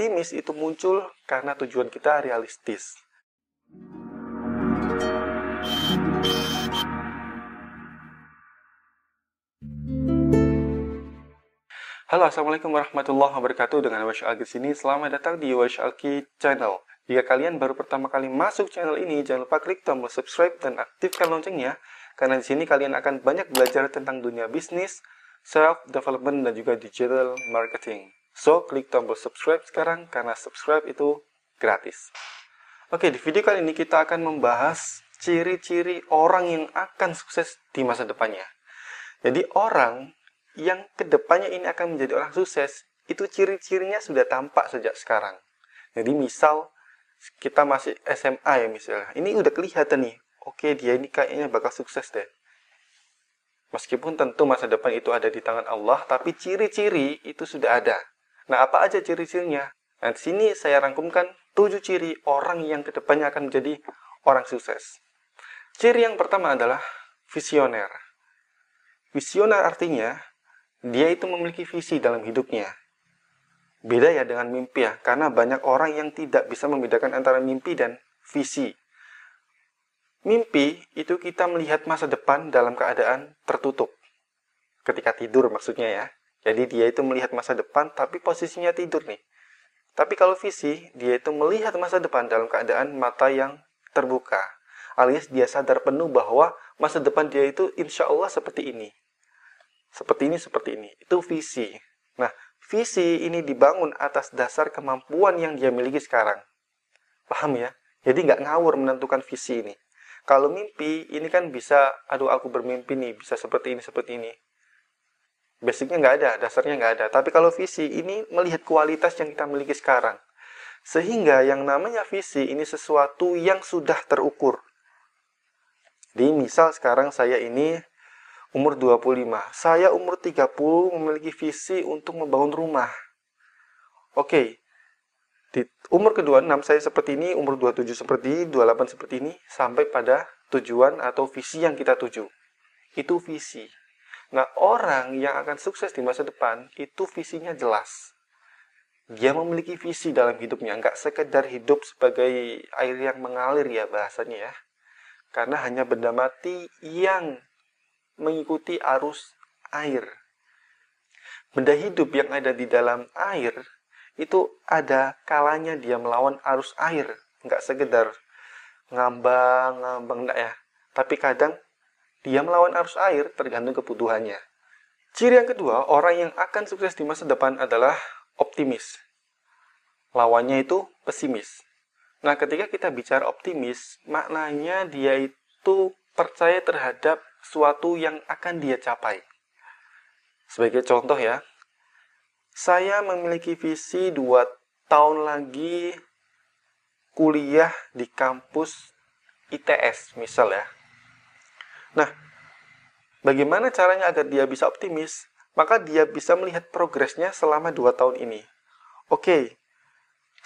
optimis itu muncul karena tujuan kita realistis. Halo, Assalamualaikum warahmatullahi wabarakatuh. Dengan Wash Alki sini, selamat datang di Wash Alki Channel. Jika kalian baru pertama kali masuk channel ini, jangan lupa klik tombol subscribe dan aktifkan loncengnya, karena di sini kalian akan banyak belajar tentang dunia bisnis, self-development, dan juga digital marketing. So, klik tombol subscribe sekarang, karena subscribe itu gratis. Oke, di video kali ini kita akan membahas ciri-ciri orang yang akan sukses di masa depannya. Jadi orang yang ke depannya ini akan menjadi orang sukses, itu ciri-cirinya sudah tampak sejak sekarang. Jadi misal kita masih SMA ya misalnya, ini udah kelihatan nih, oke dia ini kayaknya bakal sukses deh. Meskipun tentu masa depan itu ada di tangan Allah, tapi ciri-ciri itu sudah ada. Nah, apa aja ciri-cirinya? Nah, di sini saya rangkumkan tujuh ciri orang yang ke depannya akan menjadi orang sukses. Ciri yang pertama adalah visioner. Visioner artinya dia itu memiliki visi dalam hidupnya. Beda ya dengan mimpi ya, karena banyak orang yang tidak bisa membedakan antara mimpi dan visi. Mimpi itu kita melihat masa depan dalam keadaan tertutup. Ketika tidur maksudnya ya. Jadi dia itu melihat masa depan tapi posisinya tidur nih. Tapi kalau visi, dia itu melihat masa depan dalam keadaan mata yang terbuka. Alias dia sadar penuh bahwa masa depan dia itu insya Allah seperti ini seperti ini, seperti ini. Itu visi. Nah, visi ini dibangun atas dasar kemampuan yang dia miliki sekarang. Paham ya? Jadi nggak ngawur menentukan visi ini. Kalau mimpi, ini kan bisa, aduh aku bermimpi nih, bisa seperti ini, seperti ini. Basicnya nggak ada, dasarnya nggak ada. Tapi kalau visi, ini melihat kualitas yang kita miliki sekarang. Sehingga yang namanya visi ini sesuatu yang sudah terukur. Di misal sekarang saya ini umur 25. Saya umur 30 memiliki visi untuk membangun rumah. Oke. Di umur ke-26 saya seperti ini, umur 27 seperti ini, 28 seperti ini, sampai pada tujuan atau visi yang kita tuju. Itu visi. Nah, orang yang akan sukses di masa depan, itu visinya jelas. Dia memiliki visi dalam hidupnya, nggak sekedar hidup sebagai air yang mengalir ya bahasanya ya. Karena hanya benda mati yang mengikuti arus air. Benda hidup yang ada di dalam air itu ada kalanya dia melawan arus air, nggak sekedar ngambang, ngambang enggak ya. Tapi kadang dia melawan arus air tergantung kebutuhannya. Ciri yang kedua, orang yang akan sukses di masa depan adalah optimis. Lawannya itu pesimis. Nah, ketika kita bicara optimis, maknanya dia itu percaya terhadap suatu yang akan dia capai. Sebagai contoh ya, saya memiliki visi dua tahun lagi kuliah di kampus ITS misal ya. Nah, bagaimana caranya agar dia bisa optimis? Maka dia bisa melihat progresnya selama dua tahun ini. Oke,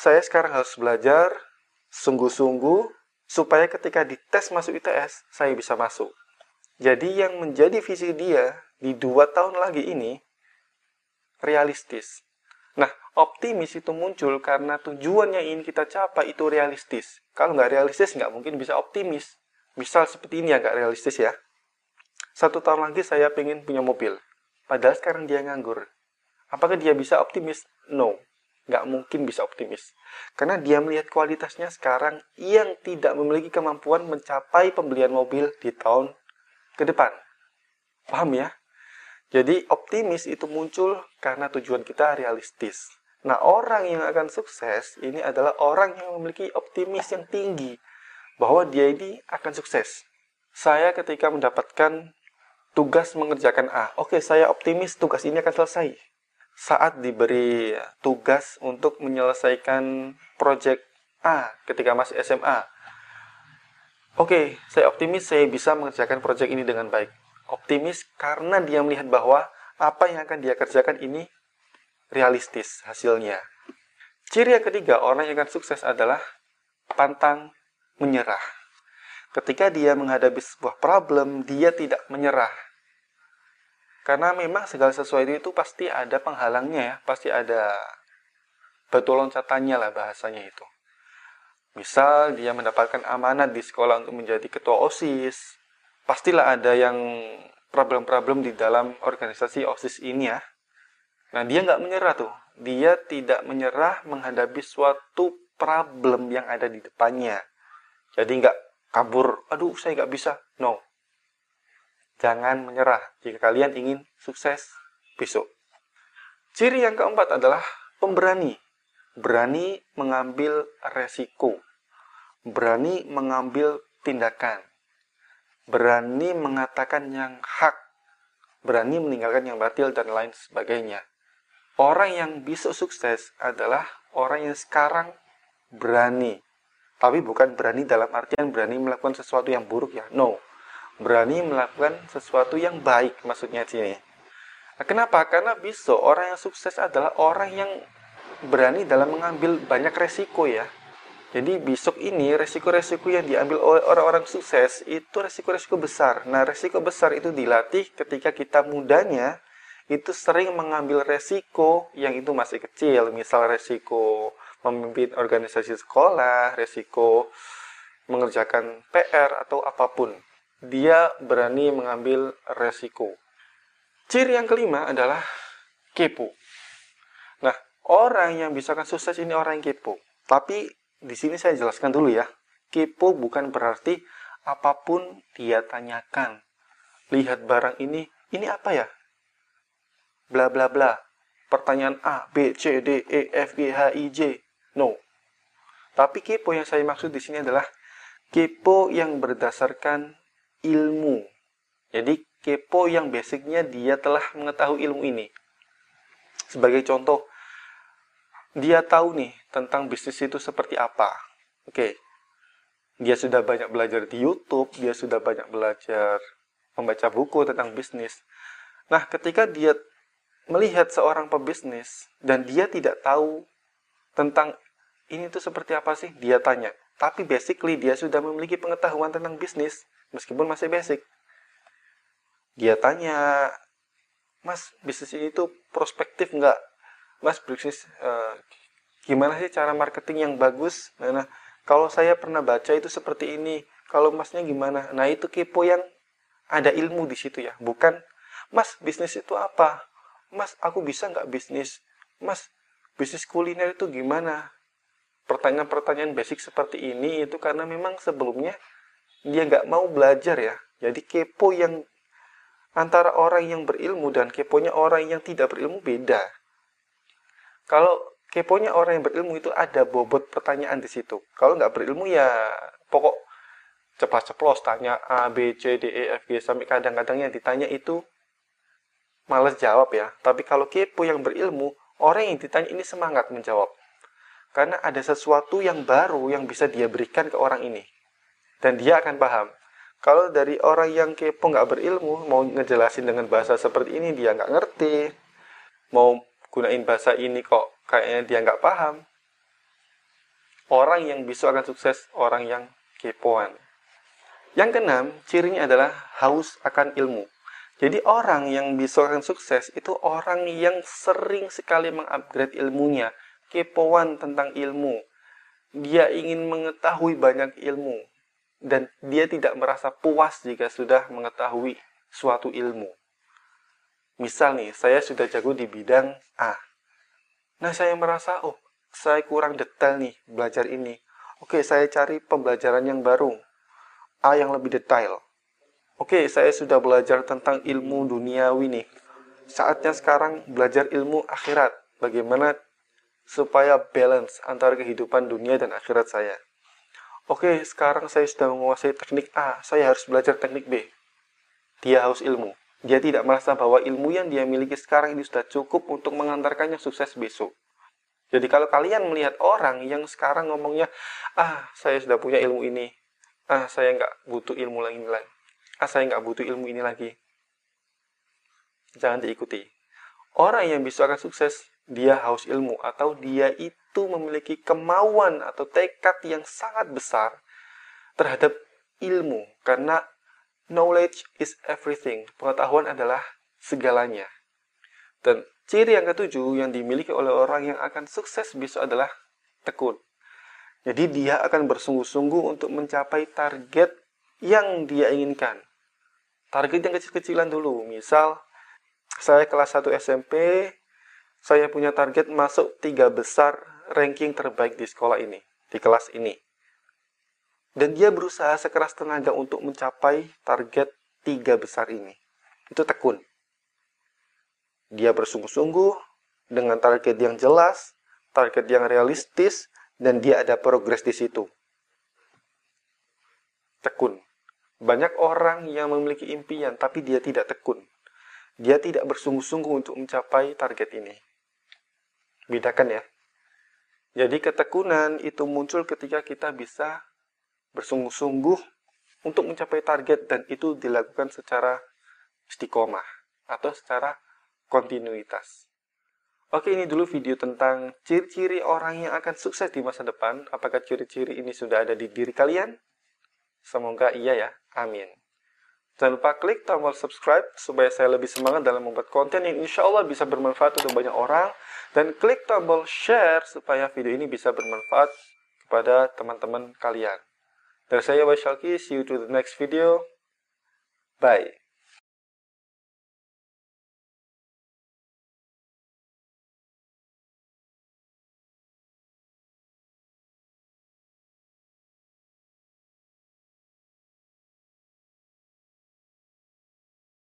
saya sekarang harus belajar sungguh-sungguh supaya ketika dites masuk ITS, saya bisa masuk. Jadi yang menjadi visi dia di dua tahun lagi ini realistis. Nah, optimis itu muncul karena tujuan yang ingin kita capai itu realistis. Kalau nggak realistis, nggak mungkin bisa optimis. Misal seperti ini nggak realistis ya. Satu tahun lagi saya pengen punya mobil. Padahal sekarang dia nganggur. Apakah dia bisa optimis? No. Nggak mungkin bisa optimis. Karena dia melihat kualitasnya sekarang yang tidak memiliki kemampuan mencapai pembelian mobil di tahun ke depan. Paham ya? Jadi optimis itu muncul karena tujuan kita realistis. Nah, orang yang akan sukses ini adalah orang yang memiliki optimis yang tinggi bahwa dia ini akan sukses. Saya ketika mendapatkan tugas mengerjakan A, oke saya optimis tugas ini akan selesai. Saat diberi tugas untuk menyelesaikan proyek A ketika masih SMA, Oke, saya optimis saya bisa mengerjakan proyek ini dengan baik. Optimis karena dia melihat bahwa apa yang akan dia kerjakan ini realistis hasilnya. Ciri yang ketiga orang yang akan sukses adalah pantang menyerah. Ketika dia menghadapi sebuah problem, dia tidak menyerah. Karena memang segala sesuatu itu pasti ada penghalangnya ya, pasti ada batu loncatannya lah bahasanya itu. Misal dia mendapatkan amanat di sekolah untuk menjadi ketua OSIS, pastilah ada yang problem-problem di dalam organisasi OSIS ini ya. Nah, dia nggak menyerah tuh. Dia tidak menyerah menghadapi suatu problem yang ada di depannya. Jadi nggak kabur, aduh saya nggak bisa. No. Jangan menyerah jika kalian ingin sukses besok. Ciri yang keempat adalah pemberani. Berani mengambil resiko. Berani mengambil tindakan. Berani mengatakan yang hak. Berani meninggalkan yang batil dan lain sebagainya. Orang yang bisa sukses adalah orang yang sekarang berani. Tapi bukan berani dalam artian berani melakukan sesuatu yang buruk ya. No. Berani melakukan sesuatu yang baik maksudnya sini. Nah, kenapa? Karena besok orang yang sukses adalah orang yang berani dalam mengambil banyak resiko ya. Jadi besok ini resiko-resiko yang diambil oleh orang-orang sukses itu resiko-resiko besar. Nah, resiko besar itu dilatih ketika kita mudanya itu sering mengambil resiko yang itu masih kecil. Misal resiko memimpin organisasi sekolah, resiko mengerjakan PR atau apa pun. Dia berani mengambil resiko. Ciri yang kelima adalah kepo. Nah, orang yang bisa kan sukses ini orang yang kepo. Tapi di sini saya jelaskan dulu ya. Kepo bukan berarti apa pun dia tanyakan. Lihat barang ini, ini apa ya? Bla bla bla. Pertanyaan A, B, C, D, E, F, G, H, I, J. No. Tapi kepo yang saya maksud di sini adalah kepo yang berdasarkan ilmu. Jadi kepo yang basicnya dia telah mengetahui ilmu ini. Sebagai contoh, dia tahu nih tentang bisnis itu seperti apa. Oke, dia sudah banyak belajar di YouTube, dia sudah banyak belajar membaca buku tentang bisnis. Nah, ketika dia melihat seorang pebisnis dan dia tidak tahu tentang ini tuh seperti apa sih, dia tanya. Tapi basically dia sudah memiliki pengetahuan tentang bisnis, meskipun masih basic. Dia tanya mas bisnis ini tuh prospektif nggak? Mas bisnis uh, gimana sih cara marketing yang bagus? Nah, nah kalau saya pernah baca itu seperti ini. Kalau masnya gimana? Nah itu kepo yang ada ilmu di situ ya. Bukan mas bisnis itu apa? Mas aku bisa nggak bisnis? Mas bisnis kuliner itu gimana pertanyaan-pertanyaan basic seperti ini itu karena memang sebelumnya dia nggak mau belajar ya jadi kepo yang antara orang yang berilmu dan keponya orang yang tidak berilmu beda. Kalau keponya orang yang berilmu itu ada bobot pertanyaan di situ. Kalau nggak berilmu ya pokok ceplos-ceplos tanya A, B, C, D, E, F, G sampai kadang-kadang yang ditanya itu males jawab ya. Tapi kalau kepo yang berilmu, orang yang ditanya ini semangat menjawab. Karena ada sesuatu yang baru yang bisa dia berikan ke orang ini. Dan dia akan paham. Kalau dari orang yang kepo nggak berilmu, mau ngejelasin dengan bahasa seperti ini dia nggak ngerti, mau gunain bahasa ini kok kayaknya dia nggak paham. Orang yang bisa akan sukses, orang yang kepoan. Yang keenam, cirinya adalah haus akan ilmu. Jadi orang yang bisa akan sukses itu orang yang sering sekali mengupgrade ilmunya, kepoan tentang ilmu. Dia ingin mengetahui banyak ilmu dan dia tidak merasa puas jika sudah mengetahui suatu ilmu. Misal nih, saya sudah jago di bidang A. Nah, saya merasa, oh, saya kurang detail nih belajar ini. Oke, saya cari pembelajaran yang baru. A yang lebih detail. Oke, saya sudah belajar tentang ilmu duniawi nih. Saatnya sekarang belajar ilmu akhirat. Bagaimana supaya balance antara kehidupan dunia dan akhirat saya. Oke, sekarang saya sudah menguasai teknik A, saya harus belajar teknik B. Dia haus ilmu. Dia tidak merasa bahwa ilmu yang dia miliki sekarang ini sudah cukup untuk mengantarkannya sukses besok. Jadi kalau kalian melihat orang yang sekarang ngomongnya, ah saya sudah punya ilmu ini, ah saya nggak butuh ilmu lagi lagi, ah saya nggak butuh ilmu ini lagi, jangan diikuti. Orang yang bisa akan sukses, dia haus ilmu atau dia itu memiliki kemauan atau tekad yang sangat besar terhadap ilmu karena knowledge is everything. Pengetahuan adalah segalanya. Dan Ciri yang ketujuh yang dimiliki oleh orang yang akan sukses besok adalah tekun. Jadi dia akan bersungguh-sungguh untuk mencapai target yang dia inginkan. Target yang kecil-kecilan dulu. Misal, saya kelas 1 SMP, saya punya target masuk tiga besar ranking terbaik di sekolah ini, di kelas ini. Dan dia berusaha sekeras tenaga untuk mencapai target tiga besar ini. Itu tekun. Dia bersungguh-sungguh dengan target yang jelas, target yang realistis, dan dia ada progres di situ. Tekun. Banyak orang yang memiliki impian, tapi dia tidak tekun. Dia tidak bersungguh-sungguh untuk mencapai target ini. Bedakan ya. Jadi ketekunan itu muncul ketika kita bisa bersungguh-sungguh untuk mencapai target dan itu dilakukan secara istiqomah atau secara kontinuitas. Oke, ini dulu video tentang ciri-ciri orang yang akan sukses di masa depan. Apakah ciri-ciri ini sudah ada di diri kalian? Semoga iya ya. Amin. Jangan lupa klik tombol subscribe supaya saya lebih semangat dalam membuat konten yang insya Allah bisa bermanfaat untuk banyak orang. Dan klik tombol share supaya video ini bisa bermanfaat kepada teman-teman kalian. Dari saya Waishalki, see you to the next video. Bye.